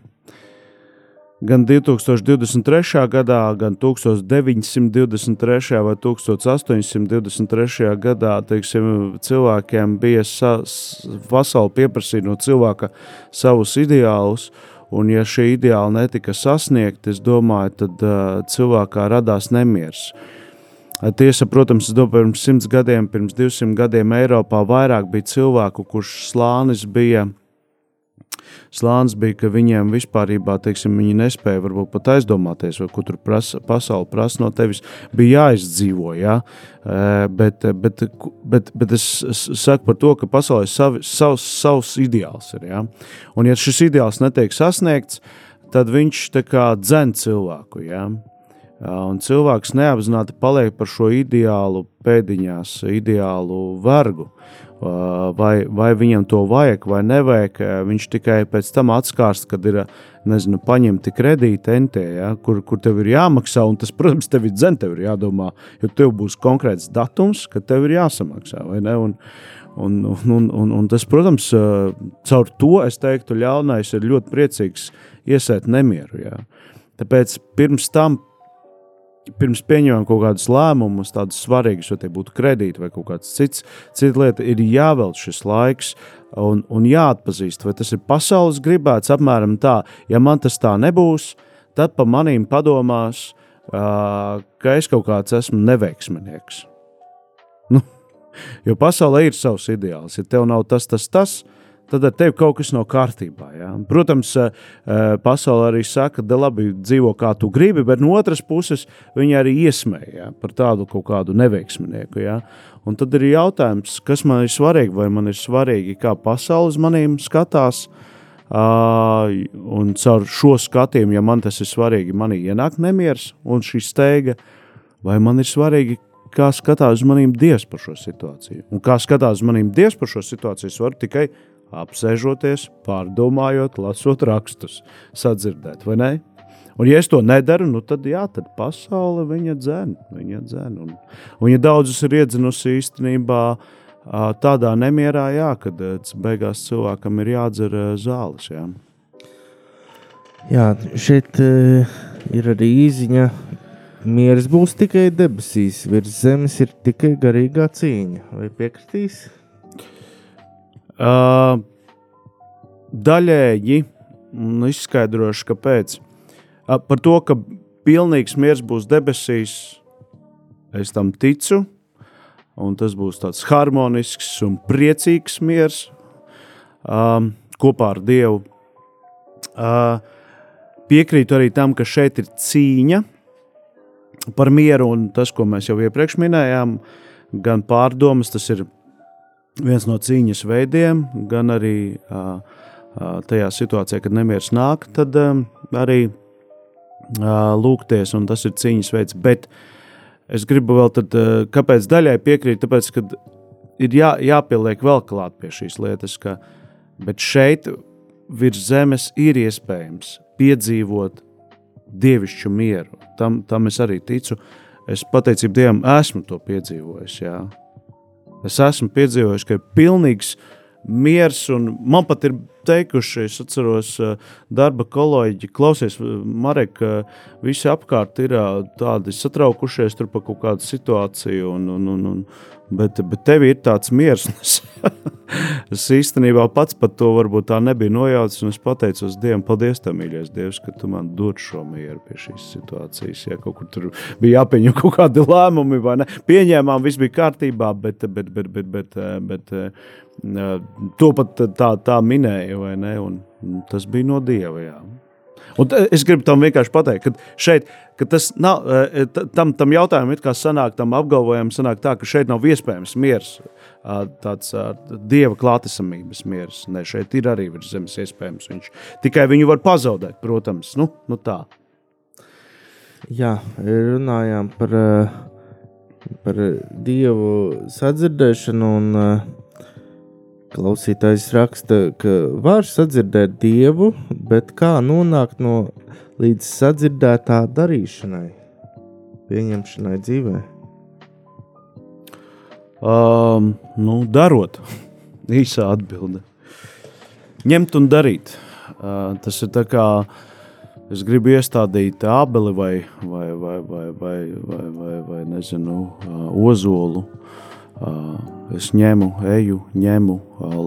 gan 2023. gadā, gan 1923. vai 1823. gadā teiksim, cilvēkiem bija pasauli pieprasīja no cilvēka savus ideālus. Un, ja šie ideāli netika sasniegti, es domāju, tad uh, cilvēkā radās nemieris. Tiesa, protams, es domāju, pirms simts gadiem, pirms 200 gadiem Eiropā vairāk bija cilvēku, kurš slānis bija slānis bija, ka viņiem vispār, teiksim, viņi nespēja varbūt pat aizdomāties, vai ko tur prasa, pasaule prasa no tevis. Bija jāizdzīvo, jā. Eh, bet, bet, bet, bet es, saku par to, ka pasaulē savi, savs, savs ideāls ir. Jā. Un, ja šis ideāls netiek sasniegts, tad viņš dzen cilvēku. Jā, Un cilvēks neapzināti paliek par šo ideālu pēdiņās, ideālu vergu. Uh, Vai, vai viņam to vajag vai nevajag. uh, Viņš tikai pēc tam atskārst, kad ir nezinu, paņemti kredīti NT, ja, kur, kur tev ir jāmaksā. Tas, protams, tev ir dzēn, tev ir jādomā, jo tev būs konkrēts datums, kad tev ir jāsamaksā. Un, Un, un, un, un tas, protams, caur to es teiktu, ļaunais ir ļoti priecīgs iesēt nemieru. Jā. Tāpēc pirms tam pirms pieņemam kaut kādus lēmumus, tādus svarīgus, vai tie būtu kredīti vai kaut kāds cits, cita lieta, ir jāvelc šis laiks un, un jāatpazīst, vai tas ir pasaules gribēts apmēram tā. Ja man tas tā nebūs, tad pa manīm padomās, uh, ka es kaut kāds esmu neveiksminieks. Nu, jo pasaulē ir savs ideāls. Ja tev nav tas, tas, tas, tad ar tevi kaut kas nav kārtībā. Ja? Protams, eh, eh, pasaule arī saka, ka labi dzīvo kā tu gribi, bet no otras puses viņi arī iesmēja ja? par tādu kaut kādu neveiksminieku. Ja? Un tad ir jautājums, kas man ir svarīgi, vai man ir svarīgi, kā pasaule uz maniem skatās. Uh, un caur šo skatījumu, ja man tas ir svarīgi, manī ienāk nemieris un šī steiga, vai man ir svarīgi, kā skatās uz maniem dievs par šo situāciju. Un kā skatās uz maniem dievs par šo situāciju, es varu tikai apsēžoties, pārdomājot, lasot rakstus, sadzirdēt, vai ne? Un, ja es to nedaru, nu tad, jā, tad pasaule viņa dzēn. Viņa dzēn. Un, un, ja daudzus ir iedzinusi īstenībā tādā nemierā, jā, kad beigās cilvēkam ir jādzer zāles. Jā. Jā, šeit ir arī īziņa. Mieres būs tikai debesīs, virs zemes ir tikai garīgā cīņa. Vai piekritīs? Uh, daļēji un izskaidrošu, kāpēc. Par to, ka pilnīgs miers būs debesīs, es tam ticu. Un tas būs tāds harmonisks un priecīgs miers um, kopā ar Dievu. Uh, piekrītu arī tam, ka šeit ir cīņa par mieru, un tas, ko mēs jau iepriekš minējām, gan pārdomas, tas ir viens no cīņas veidiem, gan arī uh, tajā situācijā, kad nemieris nāk, tad arī lūgties, un tas ir cīņas veids. Bet es gribu vēl tad, kāpēc daļai piekrīt, tāpēc, ka ir jā, jāpieliek vēl klāt pie šīs lietas, ka, šeit virs zemes ir iespējams piedzīvot dievišķu mieru. Tam, tam es arī ticu. Es pateicību Dievam esmu to piedzīvojis. Jā. Es esmu piedzīvojis, ka ir pilnīgs miers, un man pat ir teikuši, es atceros, darba kolēģi, klausies, Marek, visi apkārt ir tādi satraukušies par kaut kādu situāciju, un, un, un, un, bet, bet tev ir tāds miers. es īstenībā pats par to varbūt tā nebija nojaucis, es pateicos Dievam, paldies, tev, mīļais Dievs, ka tu man dod šo mieru pie šīs situācijas. Ja kaut kur tur bija jāpieņem kaut kādi lēmumi, vai ne? Pieņēmām, viss bija kārtībā, bet, bet, bet, bet, bet, bet, bet to pat tā, tā minēja, vai ne? Un tas bija no Dieva, jā. Un es gribu tam vienkārši pateikt, ka šeit ka tas nav, e, tam, tam jautājumam, kā sanāk, tam apgalvojumam, sanāk tā, ka šeit nav iespējams miers, tāds dieva klātesamības miers. Ne, šeit ir arī virs zemes iespējams. Viņš tikai viņu var pazaudēt, protams. Nu, nu tā. Jā, runājām par, par dievu sadzirdēšanu un Klausītājs raksta, ka var sadzirdēt dievu, bet kā nonākt no līdz sadzirdētā darīšanai, pieņemšanai dzīvē? Um, nu, darot, īsā atbilde. Ņemt un darīt. Uh, tas ir tā kā es gribu iestādīt abeli vai, vai, vai, vai, vai, vai, vai, vai nezinu, uh, ozolu. Uh, es ņemu, eju, ņemu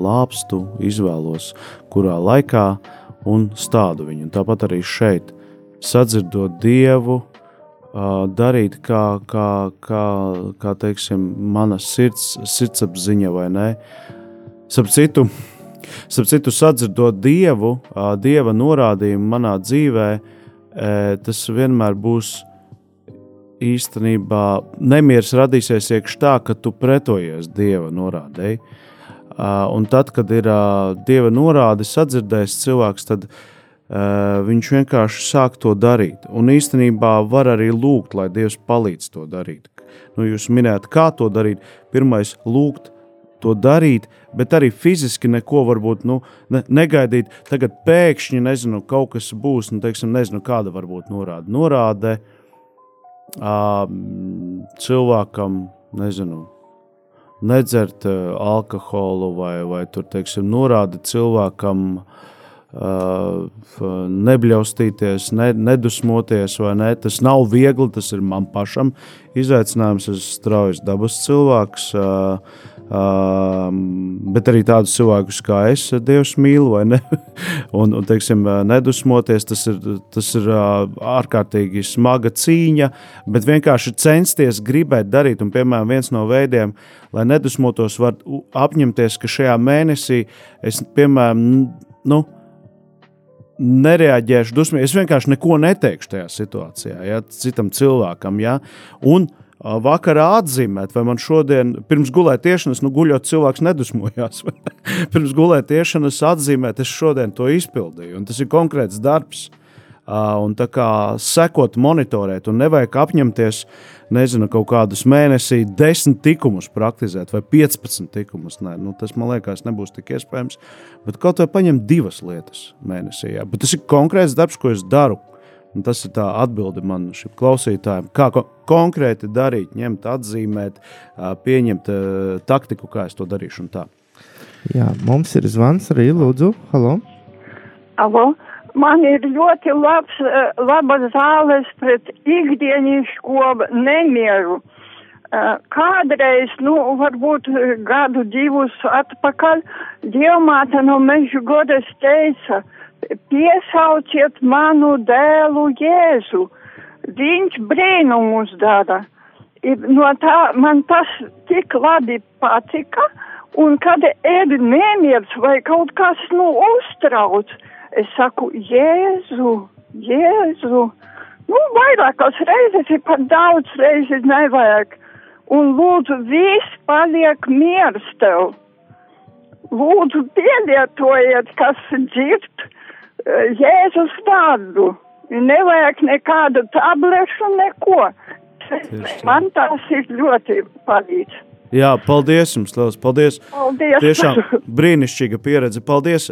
lāpstu, izvēlos, kurā laikā un stādu viņu. Tāpat arī šeit, sadzirdot dievu, darīt kā, kā, kā, kā teiksim, mana sirds, sirdsapziņa vai ne. Sap citu, sap citu sadzirdot dievu, dieva norādījumu manā dzīvē, tas vienmēr būs īstenībā nemieris radīsies iekšā tā, ka tu pretojies dieva norādēji. Un tad, kad ir dieva norāde sadzirdējis cilvēks, tad viņš vienkārši sāk to darīt. Un īstenībā var arī lūgt, lai Dievs palīdz to darīt. Nu, jūs minējāt, kā to darīt. Pirmais, lūgt to darīt, bet arī fiziski neko varbūt nu, ne, negaidīt. Tagad pēkšņi nezinu, kaut kas būs, nu, teiksim, nezinu, kāda varbūt norāde. Norāde uh, cilvēkam, nezinu, nedzert alkoholu vai, vai tur, teiksim, norāda cilvēkam nebļaustīties, ne, nedusmoties, vai ne. Tas nav viegli, tas ir man pašam izaicinājums. Es esmu straujas dabas cilvēks. Uh, bet arī tādus cilvēkus kā es, Dievs mīl, vai ne? un, un teiksim, nedusmoties, tas ir, tas ir ārkārtīgi smaga cīņa, bet vienkārši censties gribēt darīt. Un, piemēram, viens no veidiem, lai nedusmotos, var apņemties, ka šajā mēnesī es, piemēram, nu, nereaģēšu dusmīgi. Es vienkārši neko neteikšu tajā situācijā, ja citam cilvēkam. Ja? Un, uh, vakarā atzīmēt, vai man šodien, pirms gulētiešanas, nu, guļot, cilvēks nedusmojās. pirms gulētiešanas atzīmēt, es šodien to izpildīju. Un tas ir konkrēts darbs. Un tā kā sekot, monitorēt, un nevajag apņemties, nezinu, kaut kādus mēnesī, desmit tikumus praktizēt, vai 15 tikumus. Nē, nu, tas man liekas, nebūs tik iespējams. Bet kaut vai paņemt divas lietas mēnesī. Jā. Bet tas ir konkrēts darbs, ko es daru Un tas ir tā atbilde man šim klausītājam, kā ko konkrēti darīt, ņemt, atzīmēt, pieņemt taktiku, kā es to darīšu. Jā, mums ir zvans arī, lūdzu, halo. Alo. Man ir ļoti labs, laba zāles pret ikdienišķo nemieru. Kādreiz, nu, varbūt gadu divus atpakaļ, Dievmāte no mežu godas teica, piesauciet manu dēlu Jēzu. Viņš brīnumus dara. No tā man tas tik labi patika, un kad ir nemieris vai kaut kas nu uztrauc, es saku, Jēzu, Jēzu. Nu, vairākas reizes ir pat daudz reizes nevajag. Un lūdzu, viss paliek miers tev. Lūdzu, pielietojiet, kas dzird Jēzus vārdu. Nevajag nekādu tablešu, neko. Tieši. Man tas ir ļoti palīdz. Jā, paldies jums, Lielas, paldies. Paldies. Tiešām brīnišķīga pieredze. Paldies.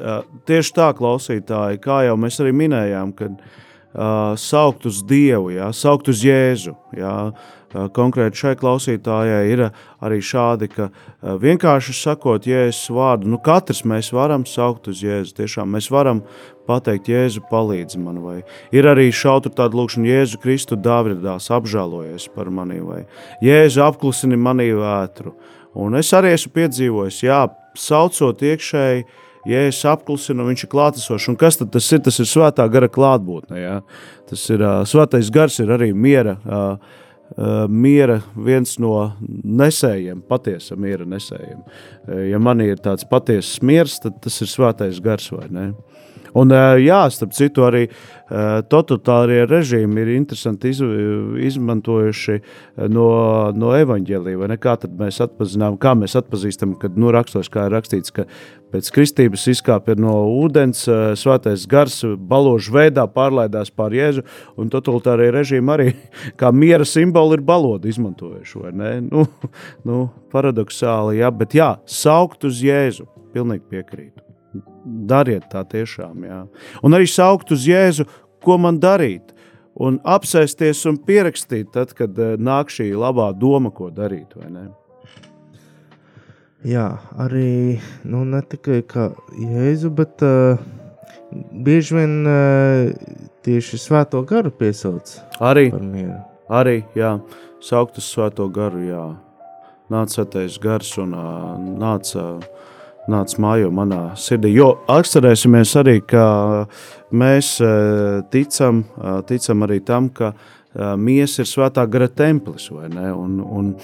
Tieši tā, klausītāji, kā jau mēs arī minējām, kad uh, saukt uz Dievu, jā, saukt uz Jēzu. Jā. Uh, Konkrēti šai klausītājai ir arī šādi, ka vienkārši sakot Jēzus vārdu, nu katrs mēs varam saukt uz Jēzu. Tiešām mēs varam pateikt, Jēzu palīdzi man, vai ir arī šautu tādu lūkšanu, Jēzu Kristu Dāvidās apžēlojies par mani, vai Jēzu apklusini manī vētru. Un es arī esmu piedzīvojis, jā, saucot iekšēji, Jēzus apklusina, viņš ir klātesošs. Un kas tas ir? Tas ir svētā gara klātbūtne. Jā. Tas ir uh, svētais gars, ir arī miera. Uh, miera viens no nesējiem, patiesa miera nesējiem. Uh, ja man ir tāds patiesas miers, tad tas ir svētais gars vai ne? Un, uh, jā, starp citu, arī uh, totalitārie režīmi ir interesanti iz, izmantojuši uh, no, no evaņģēlīja. Kā mēs atpazīstam, kā mēs atpazīstam, kad nu, rakstos, kā ir rakstīts, ka pēc kristības izkāpa no ūdens, svētais gars baložu veidā pārlaidās pār Jēzu, un totalitārie režīmi arī kā miera simboli ir balodu izmantojuši. Nu, nu, paradoxāli, jā, bet jā, saukt uz Jēzu, pilnīgi piekrītu. Dariet tā tiešām, jā. Un arī saukt uz Jēzu, ko man darīt. Un apsēsties un pierakstīt, tad, kad eh, nāk šī labā doma, ko darīt. Jā, arī nu, ne tikai Jēzu, bet uh, bieži vien uh, tieši svēto garu piesauc Arī, arī jā, saukt uz svēto garu, jā. Nāc svētais gars un ā, nāc, ā, nāc mājo manā sirdī. Jo atcerēsimies arī, ka mēs ā, ticam, ā, ticam arī tam, ka ā, miesa ir svētā gara templis, vai ne? Un, un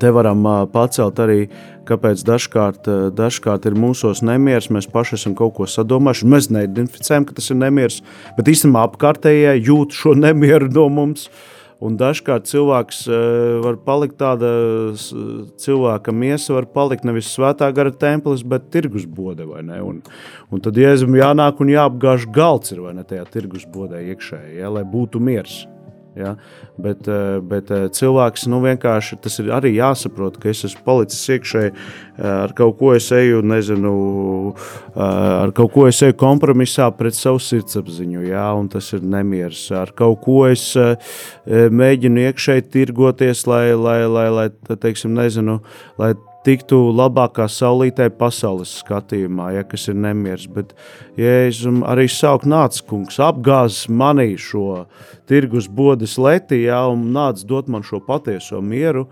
Te varam pacelt arī, kāpēc dažkārt, dažkārt ir mūsos nemieris. Mēs paši esam kaut ko sadomājuši. Mēs neidentificējam, ka tas ir nemieris, bet īstenībā apkārtējie jūt šo nemieru no mums. Un dažkārt cilvēks ā, var palikt tāda, cilvēka miesa var palikt nevis svētā gara templis, bet tirgus bode. Un, un tad jēzum jānāk un jāapgāž galds ir vai ne tajā tirgus bodē iekšēji, ja, lai būtu miers. Ja? Bet, eh, bet eh, cilvēks nu, vienkārši tas ir arī jāsaprot, ka es esmu palicis iekšēji eh, ar kaut ko, es eju, nezinu, ar kaut ko es eju kompromisā pret savu sirdsapziņu, ja? un tas ir nemieris. Ar kaut ko es mēģinu iekšēji tirgoties, lai, lai, lai, lai teiksim, nezinu, lai tiktu labākā saulītē pasaules skatījumā, ja kas ir nemieris. Bet Jēzum arī saukt nāc, kungs, apgāz manī šo tirgus bodes letī, jā, un nāc dot man šo patieso mieru,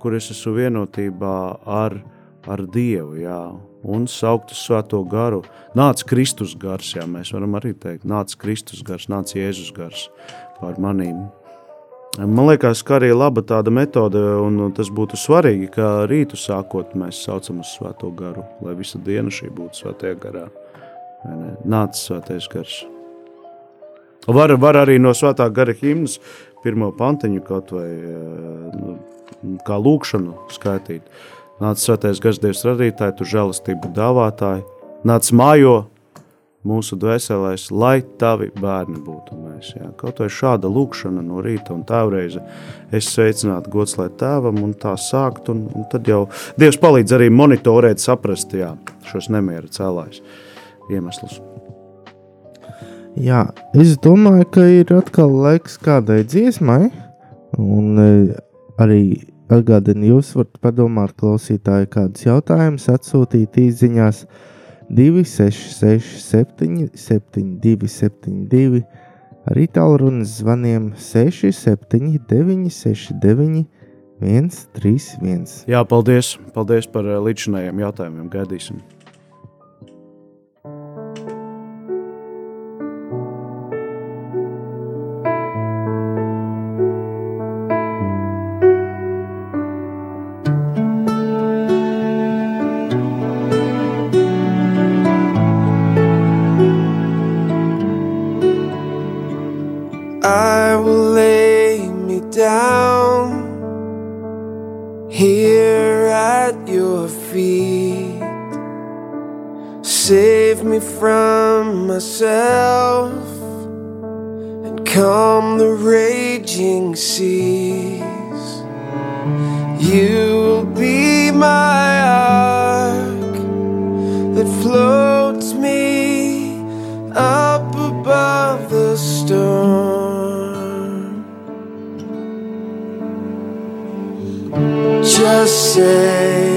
kur es esmu vienotībā ar, ar Dievu, jā. Un saukt uz svēto garu. Nāc Kristus gars, jā, mēs varam arī teikt, nāc Kristus gars, nāc Jēzus gars pār manīm. Man liekas, ka arī laba tāda metode, un tas būtu svarīgi, ka rītu sākot mēs saucam uz svēto garu, lai visa diena šī būtu svētajā garā. Vai ne? Nāc svētais gars. Var, var arī no svētā gara himnas pirmo pantiņu kaut vai eh, nu, kā lūkšanu skaitīt. Nāc svētais gars Dievs radītāji, tu žēlastību dāvātāji, nāc mājo mūsu dvēselēs, lai tavi bērni būtu mēs. Jā. Kaut vai šāda lūkšana no rīta un tēvreize es sveicinātu gods, lai tēvam un tā sākt, un, un tad jau Dievs palīdz arī monitorēt, saprast jā, šos nemieru cēlājus iemeslus. Jā, es domāju, ka ir atkal laiks kādai dziesmai. Un e, arī atgādinu, jūs varat padomāt, klausītāji, kādus jautājumus atsūtīt īsiņās 266, 772, 72, arī tālrunis zvaniem 679, 69, 131. Jā, paldies, paldies par eh, līdzinājiem jautājumiem. Gaidīsim. Feet. Save me from myself and calm the raging seas. You will be my ark that floats me up above the storm. Just say,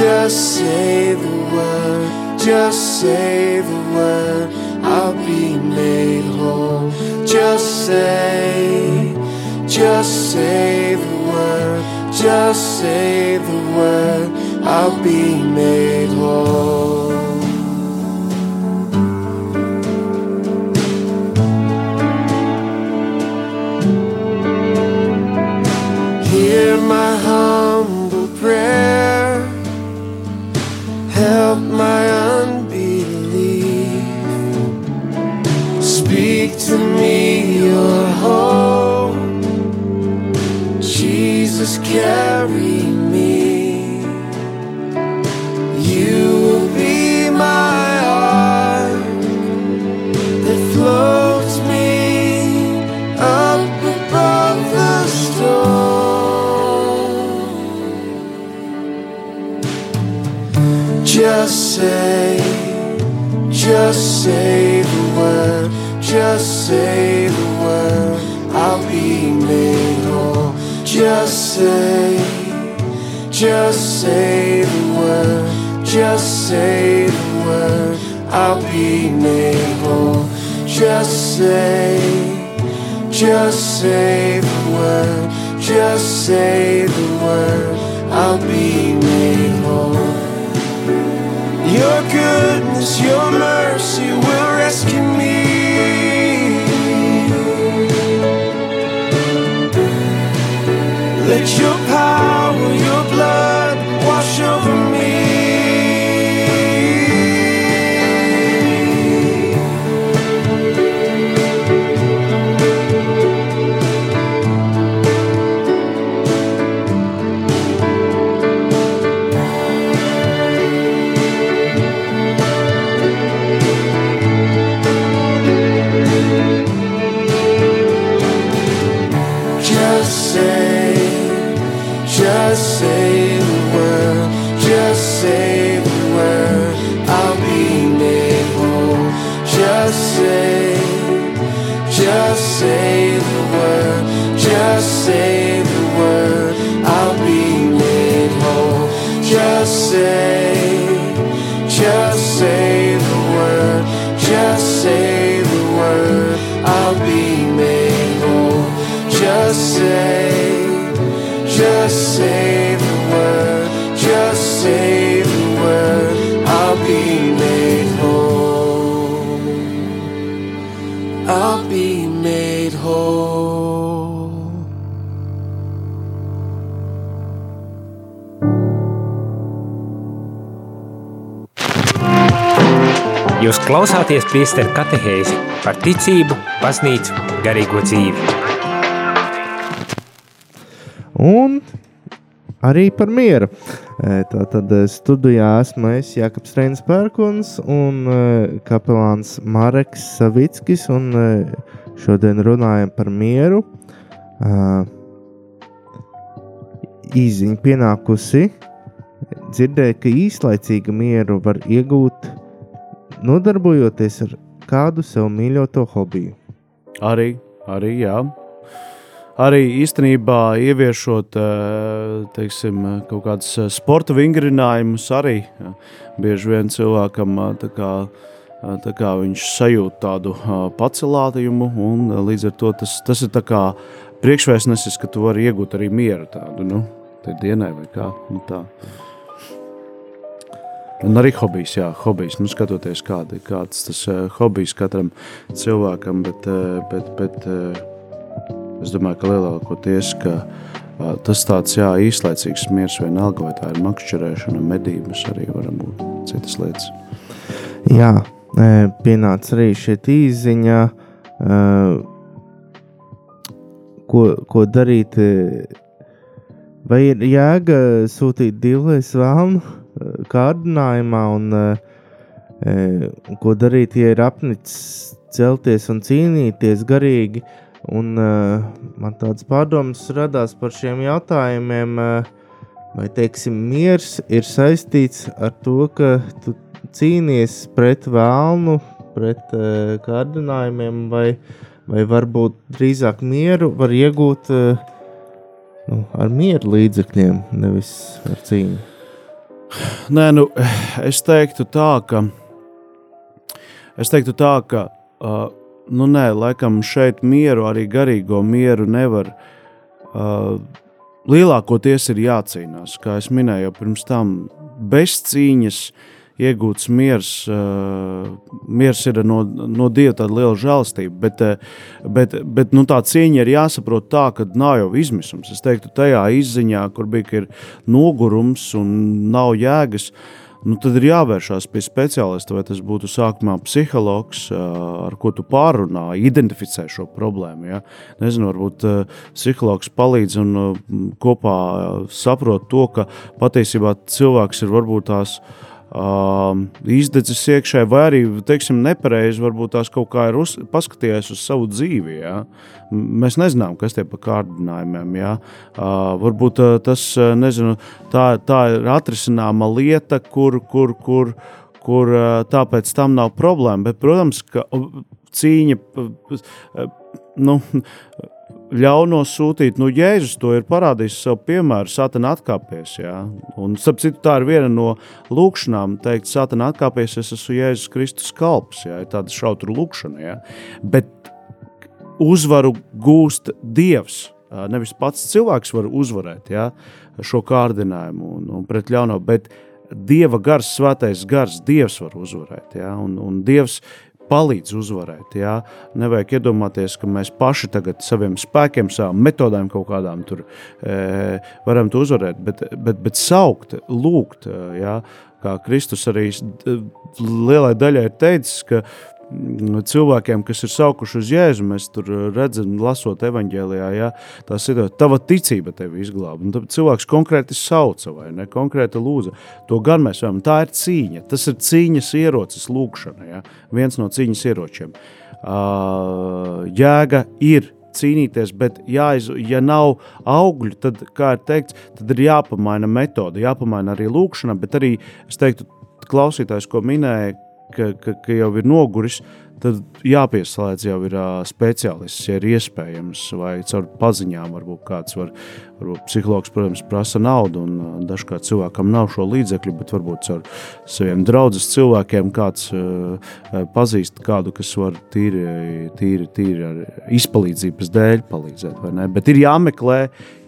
just say the word, just say the word, I'll be made whole. Just say, just say the word, just say the word, I'll be made whole. Help my unbelief. Speak to me your hope. Jesus, carry say, just say the word, just say the word, I'll be made whole. Just say, just say the word, just say the word, I'll be made whole. Just say, just say the word, just say the word, I'll be made whole. Your goodness, your mercy will rescue me. Let your power, your blood Jūs klausāties priesteru katehēzi par ticību, baznīcu, garīgo dzīvi. Un arī par mieru. E, Tātad e, studijā esmu es, Jānis Strēns Pērkons un e, kapelāns Mareks Savickis. Un šodien runājam par mieru. Īziņa pienākusi. Dzirdēju, ka īslaicīga mieru var iegūt nodarbojoties ar kādu sev mīļoto hobiju. Arī, arī jā. Arī īstenībā ieviešot eh, teiksim, kaut kādus eh, sporta vingrinājumus, arī bieži vien cilvēkam eh, tā kā, tā kā viņš sajūt tādu pacelājumu, un līdz ar to tas, tas ir tā kā priekšvēstnesis, ka tu vari iegūt arī mieru tādu, nu, tai dienai vai kā, nu tā. Un arī hobijs, jā, hobijs. Nu, skatoties, kāda, kāds tas uh, hobijs katram cilvēkam, bet, uh, bet, bet uh, es domāju, ka lielākoties ka, uh, tas tāds jā, īslaicīgs miers vienalga, vai tā ir makšķerēšana, medības, arī var būt citas lietas. Jā, e, pienāca arī šeit īziņa, e, ko, ko darīt. e, Vai ir jēga sūtīt divreiz vēlnu kārdinājumā un e, ko darīt, ja ir apnicis celties un cīnīties garīgi. Un, uh, man tādas pārdomas radās par šiem jautājumiem, uh, vai teiksim, miers ir saistīts ar to, ka tu cīnies pret vēlnu, pret uh, kārdinājumiem, vai, vai varbūt drīzāk mieru var iegūt uh, nu, ar mieru līdzekļiem, nevis ar cīņu. Nē, nu, es teiktu tā, ka, es teiktu tā, ka uh, nu, nē, laikam šeit mieru, arī garīgo mieru nevar. Uh, lielākoties ir jācīnās, kā jau minēju, pirms tam bez cīņas iegūts miers. Uh, miers ir no, no Dieva tāda liela žēlastība, bet, uh, bet, bet nu, tā cīņa ir jāsaprot tā, ka nav jau izmisums. Es teiktu, tajā izziņā, kur bija nogurums un nav jēgas. Nu, tad ir jāvēršās pie speciālista, vai tas būtu sākumā psihologs, uh, ar ko tu pārunā, identificē šo problēmu. Ja? Nezinu, varbūt psihologs palīdz un kopā saprot to, ka patiesībā cilvēks ir varbūt tās uh, uh, izdedzis iekšā, vai arī teiksim, nepareizi, varbūt tās kaut kā ir uz, paskatījies uz savu dzīvi. Ja? Mēs nezinām, kas tie par kārdinājumiem. Ja? Uh, varbūt uh, tas nezinu, tā, tā ir atrisināma lieta, kur, kur, kur, kur uh, tāpēc tam nav problēma. Bet, protams, ka cīņa. Nu, ļauno sūtīt. Nu, Jēzus to ir parādījis savu piemēru, Sātana atkāpies. Ja? Un, starp citu, tā ir viena no lūkšanām, teikt, Sātana atkāpies, es esmu Jēzus Kristus kalps. Ja? Ir tāda šautra lūkšana. Ja? Bet uzvaru gūst Dievs. Nevis pats cilvēks var uzvarēt ja? šo kārdinājumu un, un pret ļauno, bet Dieva gars, svētais gars, Dievs var uzvarēt. Ja? Un, un Dievs palīdz uzvarēt. Jā. Nevajag iedomāties, ka mēs paši tagad saviem spēkiem, savām metodēm kaut kādām tur e, varam to uzvarēt, bet, bet, bet saukt, lūgt, e, jā, kā Kristus arī lielai daļai ir teicis, ka cilvēkiem, kas ir saukuši uz Jēzu, mēs tur uh, redzam, lasot evanģēlijā, ja, tās ir tava ticība tevi izglāba. Un tad cilvēks konkrēti sauca vai ne, konkrēti lūdza. To gan mēs varam, tā ir cīņa. Tas ir cīņas ierocis lūkšana, ja, viens no cīņas ieročiem. Uh, jēga ir cīnīties, bet jāiz, ja nav augļu, tad, kā ir teikts, tad ir jāpamaina metode, jāpamaina arī lūkšana, bet arī, es teiktu, klausītājs, ko minēja, ka, ka, ka jau ir noguris, tad jāpieslēdz jau ir uh, speciālists, ja ir iespējams, vai caur paziņām. Varbūt kāds var, varbūt psihologs, protams, prasa naudu, un uh, dažkārt cilvēkam nav šo līdzekļu, bet varbūt caur saviem draugiem cilvēkiem kāds uh, pazīst kādu, kas var tīri, tīri, tīri ar izpalīdzības dēļ palīdzēt. Bet ir jāmeklē,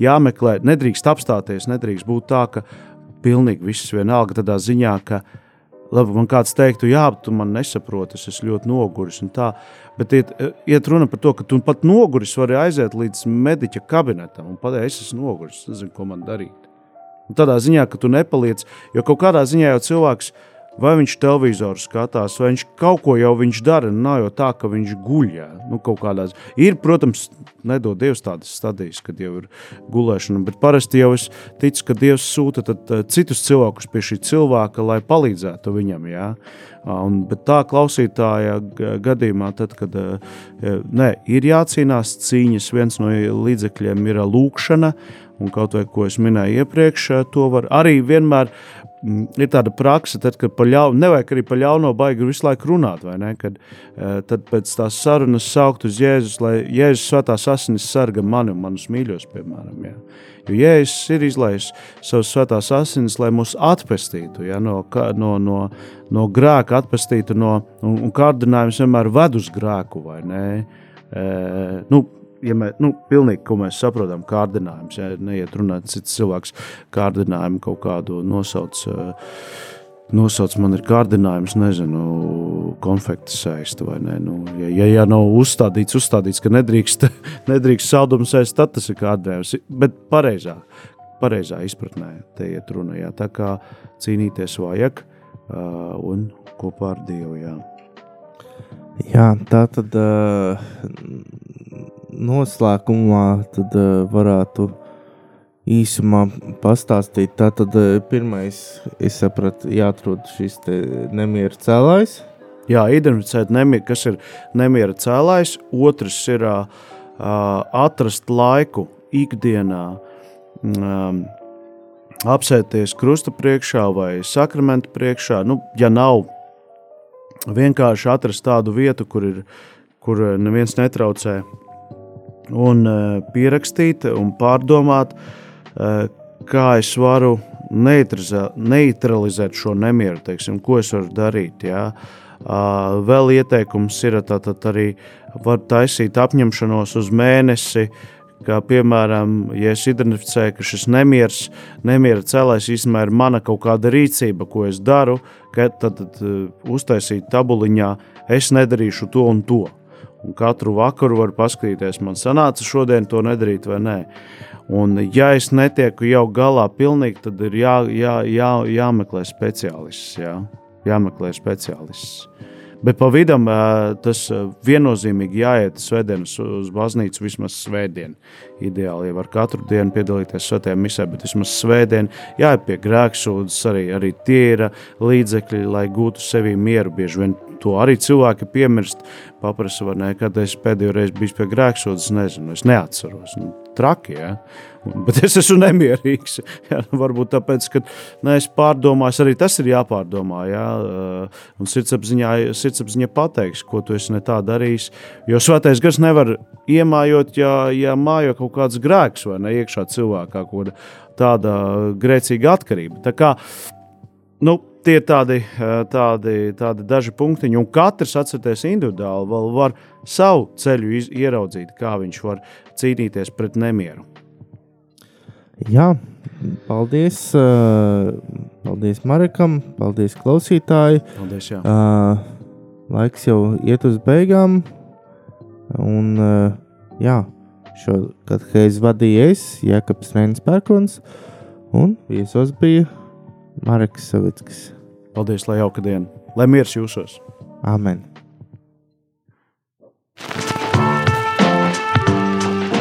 jāmeklē, nedrīkst apstāties, nedrīkst būt tā, ka pilnīgi viss vienalga tādā ziņā, ka labi, man kāds teiktu, jā, tu man nesaproti, es esmu ļoti noguris. Bet iet, iet runa par to, ka tu pat noguris vari aiziet līdz mediķa kabinetam un pateikt, es esmu noguris, nezinu, ko man darīt. Un tādā ziņā, ka tu nepaliec, jo kaut kādā ziņā jau cilvēks ir vai viņš televizoru skatās, vai viņš kaut ko jau dara. Nav jau tā, ka viņš guļ. Jā. Nu, kādās. Ir, protams, nedod Dievs tādas stadijas, kad jau ir gulēšana, bet parasti jau es ticu, ka Dievs sūta tad, uh, citus cilvēkus pie šī cilvēka, lai palīdzētu viņam. Jā. Un, bet tā klausītāja gadījumā, tad, kad uh, ne, ir jācīnās cīņas, viens no līdzekļiem ir lūkšana, un kaut vai ko es minēju iepriekš, to var arī vienmēr ir tāda praksa, tad, kad par ļaunu, nevajag arī par ļauno baigi visu laiku runāt, vai ne? Kad, uh, tad pēc tās sarunas saukt uz Jēzus, lai Jēzus svētās asinis sarga mani un manus mīļos, piemēram. Jā. Jo Jēzus ir izlaists savas svētās asinis, lai mūs atpestītu ja, no, no, no, no grēka, atpestītu no, un, un kārdinājums vienmēr ved uz grēku, vai ne? Uh, nu, ja mēs, nu, pilnīgi, ko mēs saprotam, kārdinājums, ja neiet runāt cits cilvēks kārdinājumu kaut kādu nosauc, eh, nosauc man ir kārdinājums, nezinu, konfekti sēst vai ne, nu, ja, ja, ja nav uzstādīts, uzstādīts, ka nedrīkst, nedrīkst saldumu sēst, tad tas ir kārdinājums, bet pareizā, pareizā izpratnē te iet runa, jā, tā kā cīnīties vajag uh, un kopā ar Dievu, jā. Jā, tā tad uh, noslēgumā tad, uh, varētu īsumā pastāstīt. Tātad uh, pirmais, es sapratu, jāatrod šis nemieru cēlājs. Jā, identificēt, nemier, kas ir nemiera cēlājs, otrs ir uh, atrast laiku ikdienā, um, apsēties krusta priekšā vai sakramenta priekšā. Nu, ja nav vienkārši atrast tādu vietu, kur, ir, kur neviens netraucē, un uh, pierakstīt un pārdomāt, uh, kā es varu neutralizēt šo nemieru, teiksim, ko es varu darīt. Jā. Vēl ieteikums ir tātad arī var taisīt apņemšanos uz mēnesi, kā piemēram, ja es identificēju, ka šis nemieris, nemiera cēlājs īstenībā ir mana kaut kāda rīcība, ko es daru, tad, tad uh, uztaisīt tabuliņā, es nedarīšu to un to. Katru vakaru var paskatīties, man sanāca šodien to nedarīt vai nē. Un, ja es netieku jau galā pilnīgi, tad ir jā, jā, jā, jāmeklē speciālists. Jā. Jāmeklē speciālists. Bet pa vidam tas viennozīmīgi jāiet svētdienas uz baznīcu vismaz svētdien. Ideāli jau var katru dienu piedalīties svētajā misē, bet vismaz svētdien jāiet pie grēksūdzes, arī, arī tie ir līdzekļi, lai gūtu sevī mieru. Bieži vien to arī cilvēki piemirst. Paprasa, vai ne, kad es pēdējo reizi biju pie grēksūdzes, nezinu, es neatceros. Nu, traki, ja? Bet es esmu nemierīgs. Ja? Nu, varbūt tāpēc, ka ne, es pārdomāju, arī tas ir jāpārdomā. Ja? Un sirdsapziņā, sirdsapziņā pateiks, ko tu esi ne tā darījis. Jo svētais gars nevar iemājot, ja, ja mājo kaut kāds grēks vai ne iekšā cilvēkā, kaut tāda grēcīga atkarība. Tā kā, nu, tie ir tādi, tādi, tādi daži punktiņi, un katrs atcerieties individuāli, vēl var savu ceļu ieraudzīt, kā viņš var cīnīties pret nemieru. Jā, paldies, paldies Marekam, paldies klausītāji. Paldies, jā. Laiks jau iet uz beigām, un jā, šo katehēzi vadīja es, Jēkabs Rēns Pērkons, un viesos bija Marks Savickis. Paldies, lai jauka diena, lai miers jūsos. Amen.